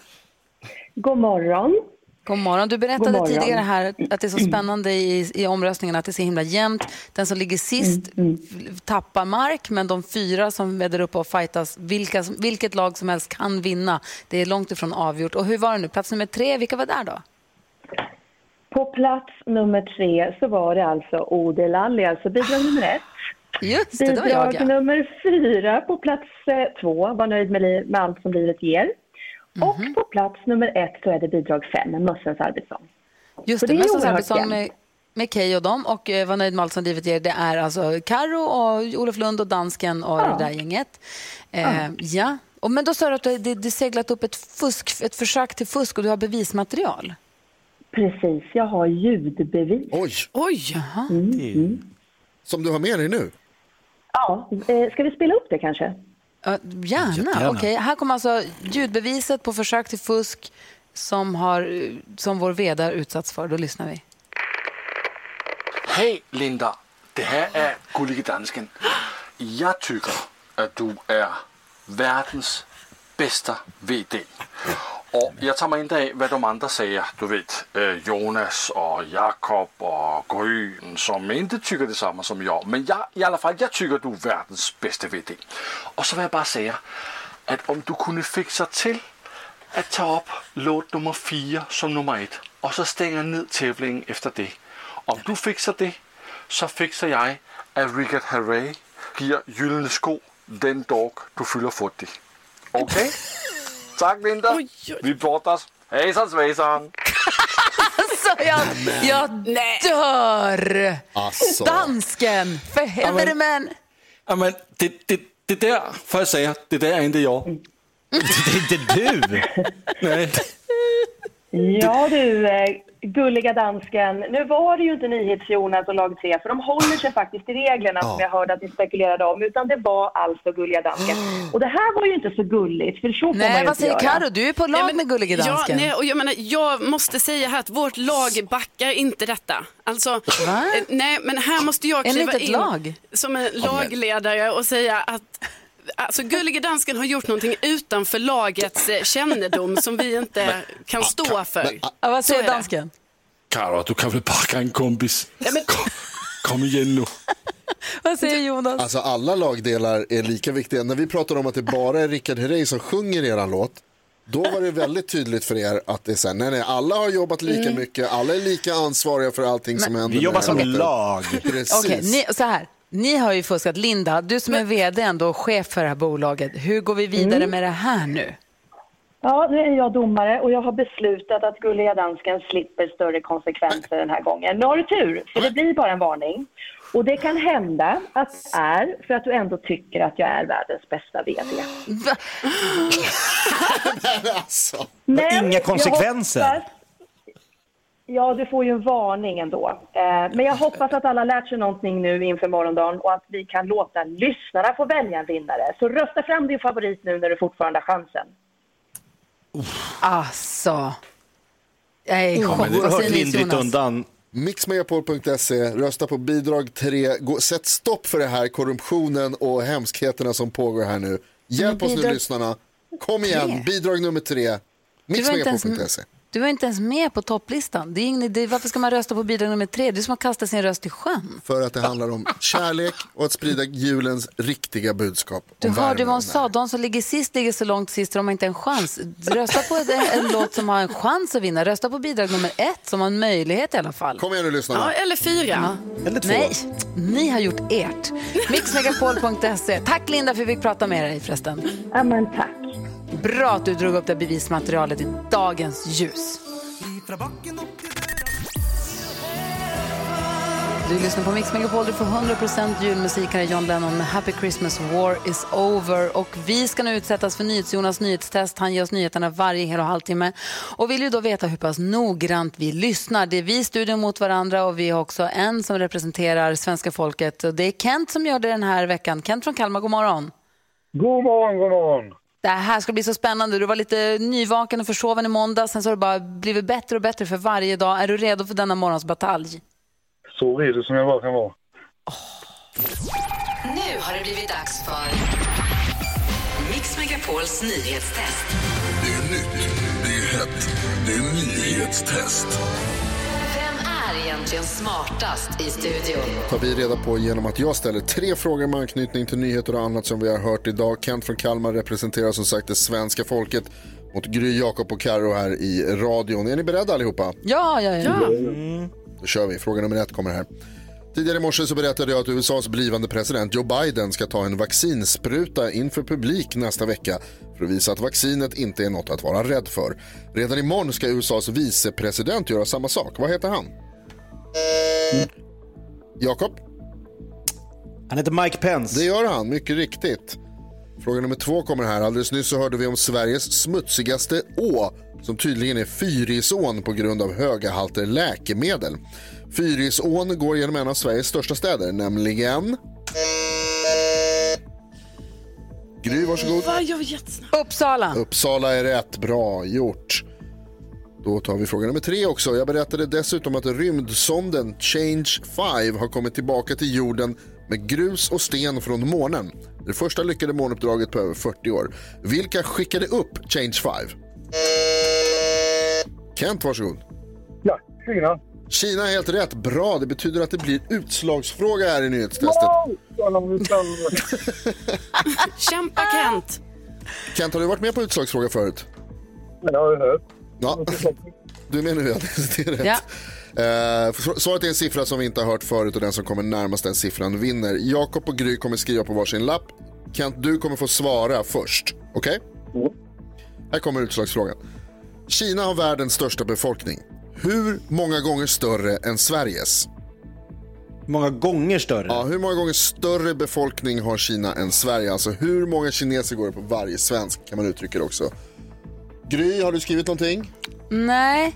God morgon. God morgon. Du berättade morgon. tidigare här att det är så spännande i, i omröstningen att det är så himla jämnt. Den som ligger sist f- tappar mark, men de fyra som väder upp och fightas, vilka, vilket lag som helst kan vinna. Det är långt ifrån avgjort. Och hur var det nu? Plats nummer tre, vilka var där då? På plats nummer tre så var det alltså Ode Lalli, alltså bidrag nummer ett. Just det, det var jag Bidrag nummer fyra på plats eh, två, var nöjd med, med allt som livet ger. Och Mhm. på plats nummer ett så är det bidrag fem, Mössens arbetssång. Just Så det, det Mössens arbetssång med, med Key och dem och eh, Var nöjd med allt som livet ger. Det är alltså Karo och Olof Lund och Dansken och Ja. det där gänget. Eh, ja. Och, men då sa du att det, det, det seglat upp ett, fusk, ett försök till fusk och du har bevismaterial. Precis, jag har ljudbevis. Oj, Oj! Mm. som du har med dig nu. Ja, eh, ska vi spela upp det kanske? Ja, gärna. Okej, här kommer alltså ljudbeviset på försök till fusk som, har, som vår vd har utsatts för. Då lyssnar vi. Hej Linda, det här är Gullige Dansken. Jag tycker att du är världens bästa VD. Och jag tar mig inte av vad de andra säger, du vet eh, Jonas och Jakob och Gryn som inte tycker detsamma som jag. Men jag, i alla fall, jag tycker att du är världens bästa VD. Och så vill jag bara säga att om du kunde fixa till att ta upp låt nummer fyra som nummer ett och så stänga ner tävlingen efter det. Om du fixar det så fixar jag att Richard Herrey ger gyllene sko den dag du fyller 40. Okej? Tack Linda. Vi brottas. Hejsan svejsan. Alltså, jag, jag dör! Alltså. Dansken! För helvete, men... Ja, men det, det, det där får jag säga, det där är inte jag. Det är inte du! Nej. Ja du, eh, gulliga dansken. Nu var det ju inte NyhetsJonas och lag 3, för de håller sig faktiskt till reglerna som jag hörde att ni spekulerade om, utan det var alltså gulliga dansken. Och det här var ju inte så gulligt, för så får man Nej, ju vad säger. Karo? Du är på lag med Gullige Ja, Dansken. nej, och jag, menar, jag måste säga här att vårt lag backar inte detta. Alltså, Va? eh, nej, men här måste jag kliva in lag? som en lagledare och säga att Alltså, Gullige Dansken har gjort någonting utanför lagets eh, kännedom som vi inte kan stå för. Ja, vad säger dansken? Karo, du kan väl backa en kompis? Ja, men, Kom, kom igen nu. Vad säger Jonas? Alltså alla lagdelar är lika viktiga. När vi pratar om att det bara är Richard Herrey som sjunger eran låt, då var det väldigt tydligt för er att det är så här, nej nej, alla har jobbat lika Mm. mycket, alla är lika ansvariga för allting som händer. Vi med jobbar den som låten. lag. Precis. Okej, ni, så här. Ni har ju fuskat. Linda, du som är vd ändå och chef för det här bolaget. Hur går vi vidare Mm. med det här nu? Ja, nu är jag domare och jag har beslutat att Gulliga Dansken slipper större konsekvenser den här gången. Nu har du tur, för det blir bara en varning. Och det kan hända att det är för att du ändå tycker att jag är världens bästa VD. Va? alltså. Men Inga jag konsekvenser. Ja, du får ju en varning ändå. Eh, men jag hoppas att alla lärt sig någonting nu inför morgondagen och att vi kan låta lyssnarna få välja en vinnare. Så rösta fram din favorit nu när du fortfarande har chansen. Alltså. Jag är Ja, men chockad. det Vad har säger ni, lindrigt undan. Mixmegapol.se, rösta på bidrag 3, Gå, sätt stopp för det här korruptionen och hemskheterna som pågår här nu. Hjälp oss nu lyssnarna. Kom igen, Tre? bidrag nummer 3, Du var, inte ens, mixmegapol.se. du var inte ens med på topplistan. Det är ingen idé. Varför ska man rösta på bidrag nummer tre? Det är som att kasta sin röst i sjön. För att det handlar om kärlek och att sprida julens riktiga budskap. Du hörde vad hon sa. De som ligger sist ligger så långt sist de har inte en chans. Rösta på en, en låt som har en chans att vinna. Rösta på bidrag nummer ett som har en möjlighet i alla fall. Kom igen nu lyssnarna. ja, eller fyra. Eller två. Nej, ni har gjort ert. Mixmegapol.se. Tack Linda för att vi fick prata med dig förresten. Ja, men tack. Bra att du drog upp det bevismaterialet i dagens ljus. Du lyssnar på Mix Megapol, du får 100% julmusik. Här är John Lennon med Happy Christmas, War is over. Och vi ska nu utsättas för NyhetsJonas nyhetstest. Han ger oss nyheterna varje hel och halvtimme. Och vill ju då veta hur pass noggrant vi lyssnar. Det är vi i studion mot varandra och vi har också en som representerar svenska folket. Och det är Kent som gör det den här veckan. Kent från Kalmar, god morgon. God morgon, god morgon. Det här ska bli så spännande. Du var lite nyvaken och försoven i måndag. Sen så har det bara blivit bättre och bättre för varje dag. Är du redo för denna morgons batalj? Så redo som jag bara kan vara. Nu har det blivit dags för Mix Megapols nyhetstest. Det är nytt, det är hett, det är nyhetstest. Är egentligen smartast i studion? tar vi reda på genom att jag ställer tre frågor med anknytning till nyheter och annat som vi har hört idag. Kent från Kalmar representerar som sagt det svenska folket mot Gry, Jakob och Karo här i radion. Är ni beredda allihopa? Ja, ja, ja. Då kör vi. Fråga nummer ett kommer här. Tidigare i morse så berättade jag att USAs blivande president Joe Biden ska ta en vaccinspruta inför publik nästa vecka för att visa att vaccinet inte är något att vara rädd för. Redan imorgon ska USAs vicepresident göra samma sak. Vad heter han? Jakob? Han heter Mike Pence. Det gör han, mycket riktigt. Fråga nummer två kommer här. Alldeles nyss så hörde vi om Sveriges smutsigaste å som tydligen är Fyrisån på grund av höga halter läkemedel. Fyrisån går genom en av Sveriges största städer, nämligen... Gry, varsågod. Va, jag var jättesnabb. Uppsala. Uppsala är rätt. Bra gjort. Då tar vi fråga nummer tre också. Jag berättade dessutom att rymdsonden Change 5 har kommit tillbaka till jorden med grus och sten från månen. Det första lyckade månuppdraget på över 40 år. Vilka skickade upp Change 5? Kent, varsågod. Ja, Kina. Kina är helt rätt. Bra, det betyder att det blir utslagsfråga här i nyhetstestet. Kämpa Kent! Kent, har du varit med på utslagsfråga förut? Jag har hört. Ja, du menar ju att det är rätt. Ja. Eh, svaret är en siffra som vi inte har hört förut och den som kommer närmast den siffran vinner. Jakob och Gry kommer skriva på varsin lapp. Kent, du kommer få svara först. Okej? Här kommer utslagsfrågan. Kina har världens största befolkning. Hur många gånger större än Sveriges? Många gånger större? Ja, hur många gånger större befolkning har Kina än Sverige? Alltså hur många kineser går det på varje svensk kan man uttrycka det också. Gry, har du skrivit någonting? Nej.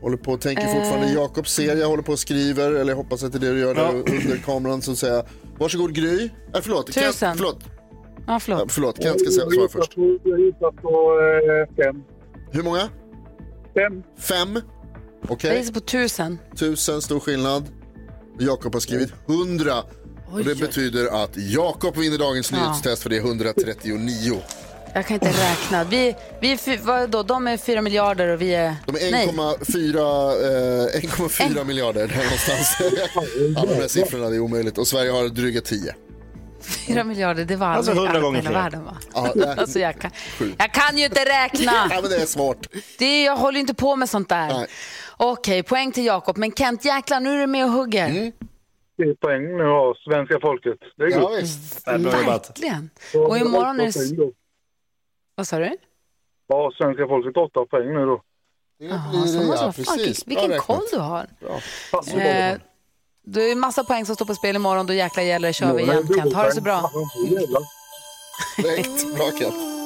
Håller på och tänker Eh. fortfarande. Jakob ser jag håller på och skriver, eller jag hoppas att det är det du gör där under kameran så att säga. Varsågod Gry. Äh, förlåt, Tusen. Kent, förlåt. Ja, förlåt. Ja, förlåt, Kent ska säga- svara först. Jag gissar på eh, fem. Hur många? Fem. Fem. Okej. Jag gissar på tusen. Tusen, stor skillnad. Jakob har skrivit 100. Och det betyder att Jakob vinner dagens Ja. nyhetstest för det är 139. Jag kan inte räkna. Vi, vi är fy, vad då? De är fyra miljarder och vi är... De är Nej. 1,4 eh, 1,4 miljarder där någonstans. Alla de här siffrorna, det är omöjligt. Och Sverige har dryga 10. Fyra miljarder, det var Alltså aldrig 100 allt i gånger hela världen va? Ja, nej. alltså jag kan, Sju. jag kan ju inte räkna. ja, men det är svårt. Det är, jag håller inte på med sånt där. Okej, poäng till Jakob. Men Kent, jäklar, nu är du med och hugger. Mm. Det är poäng nu av svenska folket. Det är Ja, gott. visst. Verkligen. Och imorgon är det... Vad sa du? Ja, svenska folket åtta poäng nu då. Jaha, så måste vara fan, vilken koll du har. Eh, det är massa poäng som står på spel imorgon. Då jäkla gäller det. kör vi igen Kent. Ha det så bra. Direkt. Bra Kent.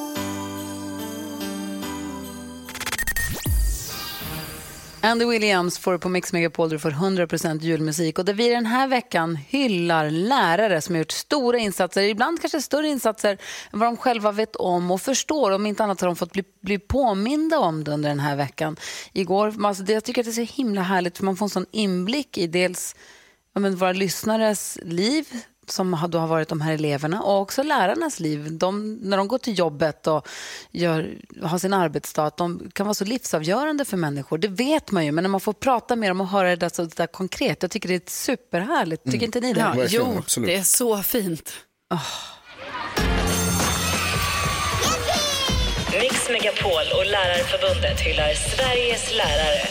Andy Williams får du på Mix Megapol där du får 100% julmusik. Och där vi den här veckan hyllar lärare som har gjort stora insatser, ibland kanske större insatser än vad de själva vet om och förstår. Om inte annat har de fått bli, bli påminda om det under den här veckan. Igår, alltså det, jag tycker att det är så himla härligt för man får en sån inblick i dels ja, men våra lyssnares liv som har- då har varit de här eleverna och också lärarnas liv. De, när de går till jobbet och gör, har sin arbetsdag, att de kan vara så livsavgörande för människor. Det vet man ju, men när man får prata med dem och höra det där, så där konkret, jag tycker det är superhärligt. Tycker inte ni det? Ja, jo, det är så fint. Mix Megapol och Lärarförbundet hyllar Sveriges lärare.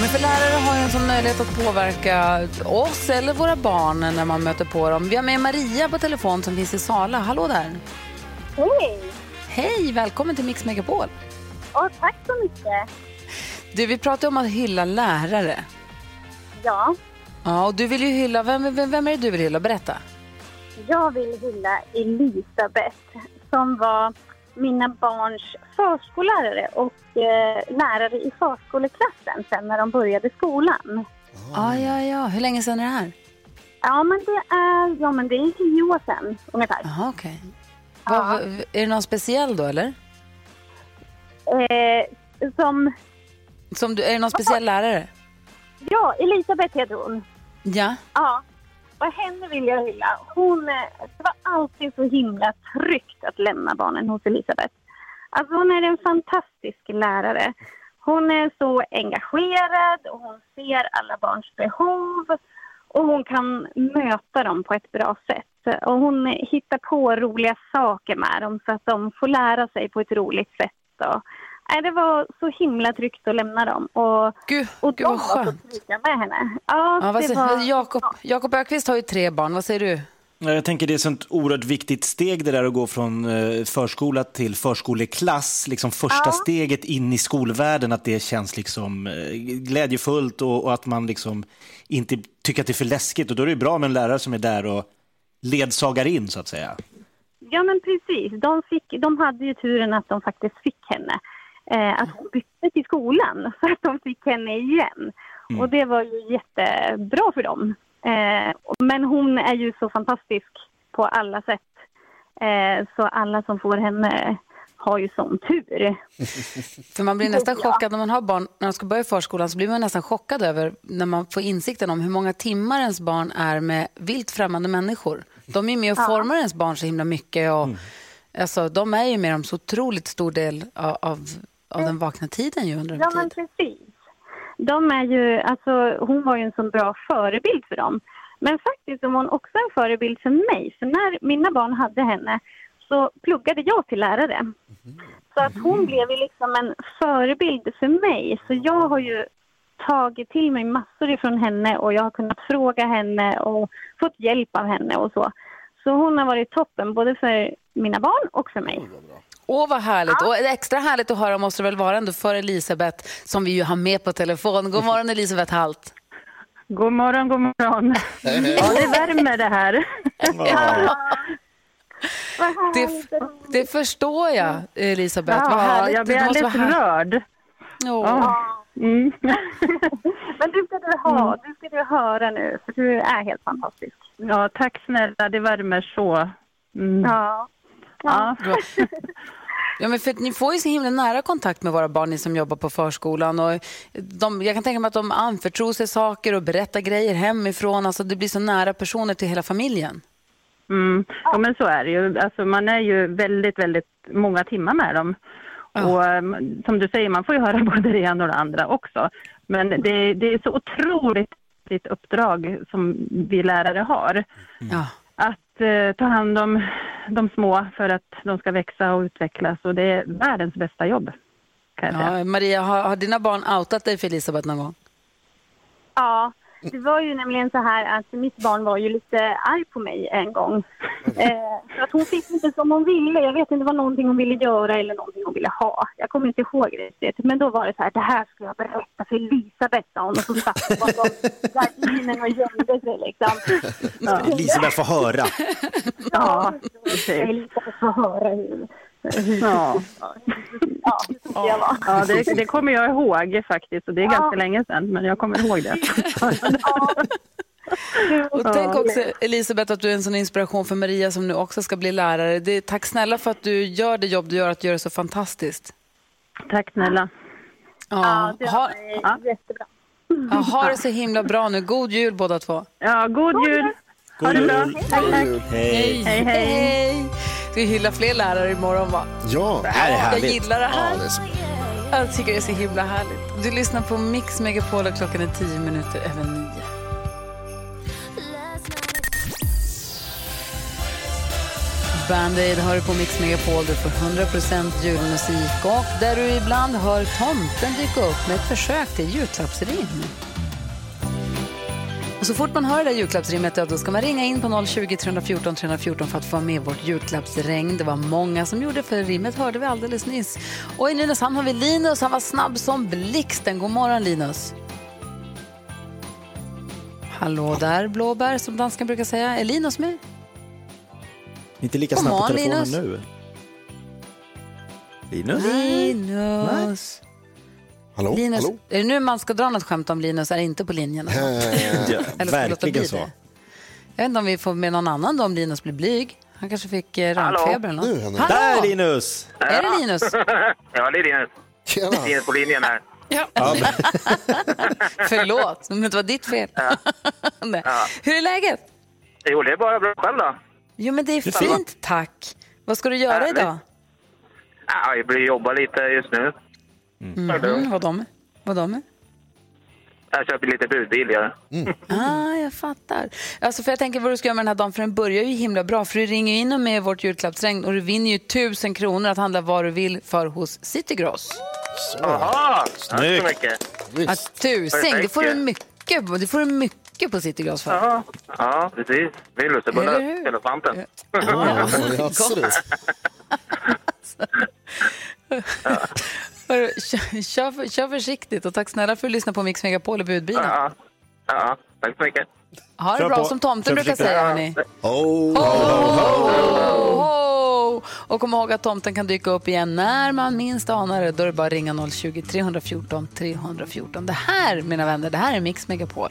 Men för lärare har ju en sån möjlighet att påverka oss eller våra barn när man möter på dem. Vi har med Maria på telefon som finns i Sala. Hallå där! Hej! Hej, välkommen till Mix Megapol. Åh, tack så mycket. Du, vi pratar om att hylla lärare. Ja, Ja, och du vill ju hylla, vem, vem, vem är det du vill hylla? Berätta. jag vill hylla Elisabeth som var mina barns förskollärare och eh, lärare i förskoleklassen sen när de började skolan. Ja, ja, ja. Hur länge sedan är det här? Ja, men det är, ja, men det är tio år sedan ungefär. Jaha, okej. Vad- vad- Är det någon speciell då, eller? Eh, som, Som du, är det någon speciell lärare? ja, Elisabeth heter hon. Ja. Ja, och henne vill jag hylla. Hon, eh, det var alltid så himla tryggt att lämna barnen hos Elisabeth. Alltså hon är en fantastisk lärare. Hon är så engagerad och hon ser alla barns behov och hon kan möta dem på ett bra sätt. Och hon hittar på roliga saker med dem så att de får lära sig på ett roligt sätt. Och, Nej, det var så himla tryggt att lämna dem. Och, Gud, och gud de vad var så skönt. trygga med henne. Ja, Ja, vad det var... Jakob, Jakob Ökvist har ju tre barn. Vad säger du? Ja, Jag tänker det är ett sånt oerhört viktigt steg det där att gå från eh, förskola till förskoleklass. Liksom första steget in i skolvärlden, att det känns liksom eh, glädjefullt och, och att man liksom inte tycker att det är för läskigt. Och då är det bra med en lärare som är där och ledsagar in så att säga. Ja, men precis. De, fick, de hade ju turen att de faktiskt fick henne. Eh, att hon bytte till skolan så att de fick henne igen. Mm. Och det var ju jättebra för dem. Eh, men hon är ju så fantastisk på alla sätt. Eh, så alla som får henne har ju sån tur. För man blir nästan chockad när man har barn, när de ska börja i förskolan så blir man nästan chockad över när man får insikten om hur många timmar ens barn är med vilt främmande människor. De är ju med och Ja. formar ens barn så himla mycket och alltså, de är ju med om så otroligt stor del av, av, av den vakna tiden ju under Ja, men precis. De är ju, alltså, hon var ju en så bra förebild för dem. Men faktiskt var hon också en förebild för mig. För när mina barn hade henne så pluggade jag till lärare. Så att hon blev ju liksom en förebild för mig. Så jag har ju tagit till mig massor ifrån henne och jag har kunnat fråga henne och fått hjälp av henne och så. Så hon har varit toppen både för mina barn och för mig. Åh, vad härligt. Och extra härligt att höra måste det väl vara ändå för Elisabeth som vi ju har med på telefon. God morgon Elisabeth Halt. God morgon, god morgon. Ja, det värmer det här. Det, det förstår jag, Elisabeth. vad Ja, härligt. jag blir alldeles rörd. Ja. Mm. Men du ska du ha, du ska du höra nu, för du är helt fantastisk. Ja, tack snälla, det värmer så. Mm. Ja. Ja. Ja, men för ni får ju så himla nära kontakt med våra barn, ni som jobbar på förskolan. Och de, jag kan tänka mig att de anförtror sig saker och berättar grejer hemifrån. Alltså, det blir så nära personer till hela familjen. Mm. Ja, men så är det ju. Alltså, man är ju väldigt, väldigt många timmar med dem. Och um, som du säger, man får ju höra både det ena och det andra också. Men det, det är så otroligt viktigt uppdrag som vi lärare har. Ja. Att eh, ta hand om de små för att de ska växa och utvecklas. Och det är världens bästa jobb. Ja, Maria, har, har dina barn outat dig för Elisabeth någon gång? Ja, det var ju nämligen så här att mitt barn var ju lite arg på mig en gång. Eh, att hon fick inte som hon ville. Jag vet inte, det var någonting hon ville göra eller någonting hon ville ha. Jag kommer inte ihåg riktigt. Men då var det så här, det här ska jag berätta för Elisabeth, sa hon. Och så satt hon bakom gardinen och gömde sig liksom. Ja. Elisabeth får höra. Ja, Elisabeth får höra hur... Ja. ja, var. Ja, det, det kommer jag ihåg faktiskt. Och det är ganska länge sedan, men jag kommer ihåg det. Och Ja. tänk också, Elisabeth, att du är en sån inspiration för Maria som nu också ska bli lärare. Det, tack snälla för att du gör det jobb du gör, att göra det så fantastiskt. Tack snälla. Ja, det ha, var jättebra. ja, ha det så himla bra nu. God jul båda två. Ja, god jul. Ha det bra. Tack, tack. Hej. Hej, hej. Ska hylla fler lärare imorgon va? Ja. Det här är Jag härligt. gillar det här. Ja, det är så... Jag tycker det är så himla härligt. Du lyssnar på Mix Megapol och klockan är tio minuter över nio. Band-Aid hör du på Mix Megapol. Du får 100% julmusik och där du ibland hör tomten dyka upp med ett försök till julklappsrim. Och så fort man hör det där julklappsrimmet då ska man ringa in på 020 314 314 för att få med vårt julklappsregn. Det var många som gjorde för rimmet hörde vi alldeles nyss. Och i Nynäshamn har vi Linus, han var snabb som blixten. God morgon Linus. Hallå där blåbär som dansken brukar säga. Är Linus med? Inte lika Kom snabb på on, telefonen Linus. nu. Linus? Linus. Hallå? Linus. Hallå? Är det nu man ska dra något skämt om Linus är inte på linjen? Eh, Ja, Eller ska vi låta bli verkligen så. det? Jag vet inte om vi får med någon annan då om Linus blir blyg. Han kanske fick eh, rampfeber eller något. Nu! Där Linus! Är det Linus? ja, det är Linus. Tjena. Linus på linjen här. Ja, men, Förlåt, men det var ditt fel. Nej. Ja. Hur är läget? Jo, det är bara bra själv då. Jo, men det är fint. tack. Vad ska du göra idag? Ja, jag blir jobba lite just nu. Mhm, vad de Vad de Jag köper lite budbil. Ja. Ah, jag fattar. Alltså för jag tänker vad du ska göra med den här dagen, för den börjar ju himla bra. För du ringer in och med vårt julklappsregn och du vinner ju tusen kronor att handla vad du vill för hos Citygross. Jaha, tack så mycket. Ja, tusen, det får du mycket, det får du mycket på Cityglas för. Ja, ja precis. Vi är lussebulle, Eller hur? elefanten. Hörru, Kör, kör, kör försiktigt och tack snälla för att lyssna på Mix Megapol och budbilen. Ja, ja, tack så mycket. Ha det bra på. som tomten brukar säga. Hörni. Oh. Ho, ho, ho. Och kom ihåg att tomten kan dyka upp igen när man minst anar det. Då är det bara att ringa 020-314 314. Det här, mina vänner, det här är Mix Megapol.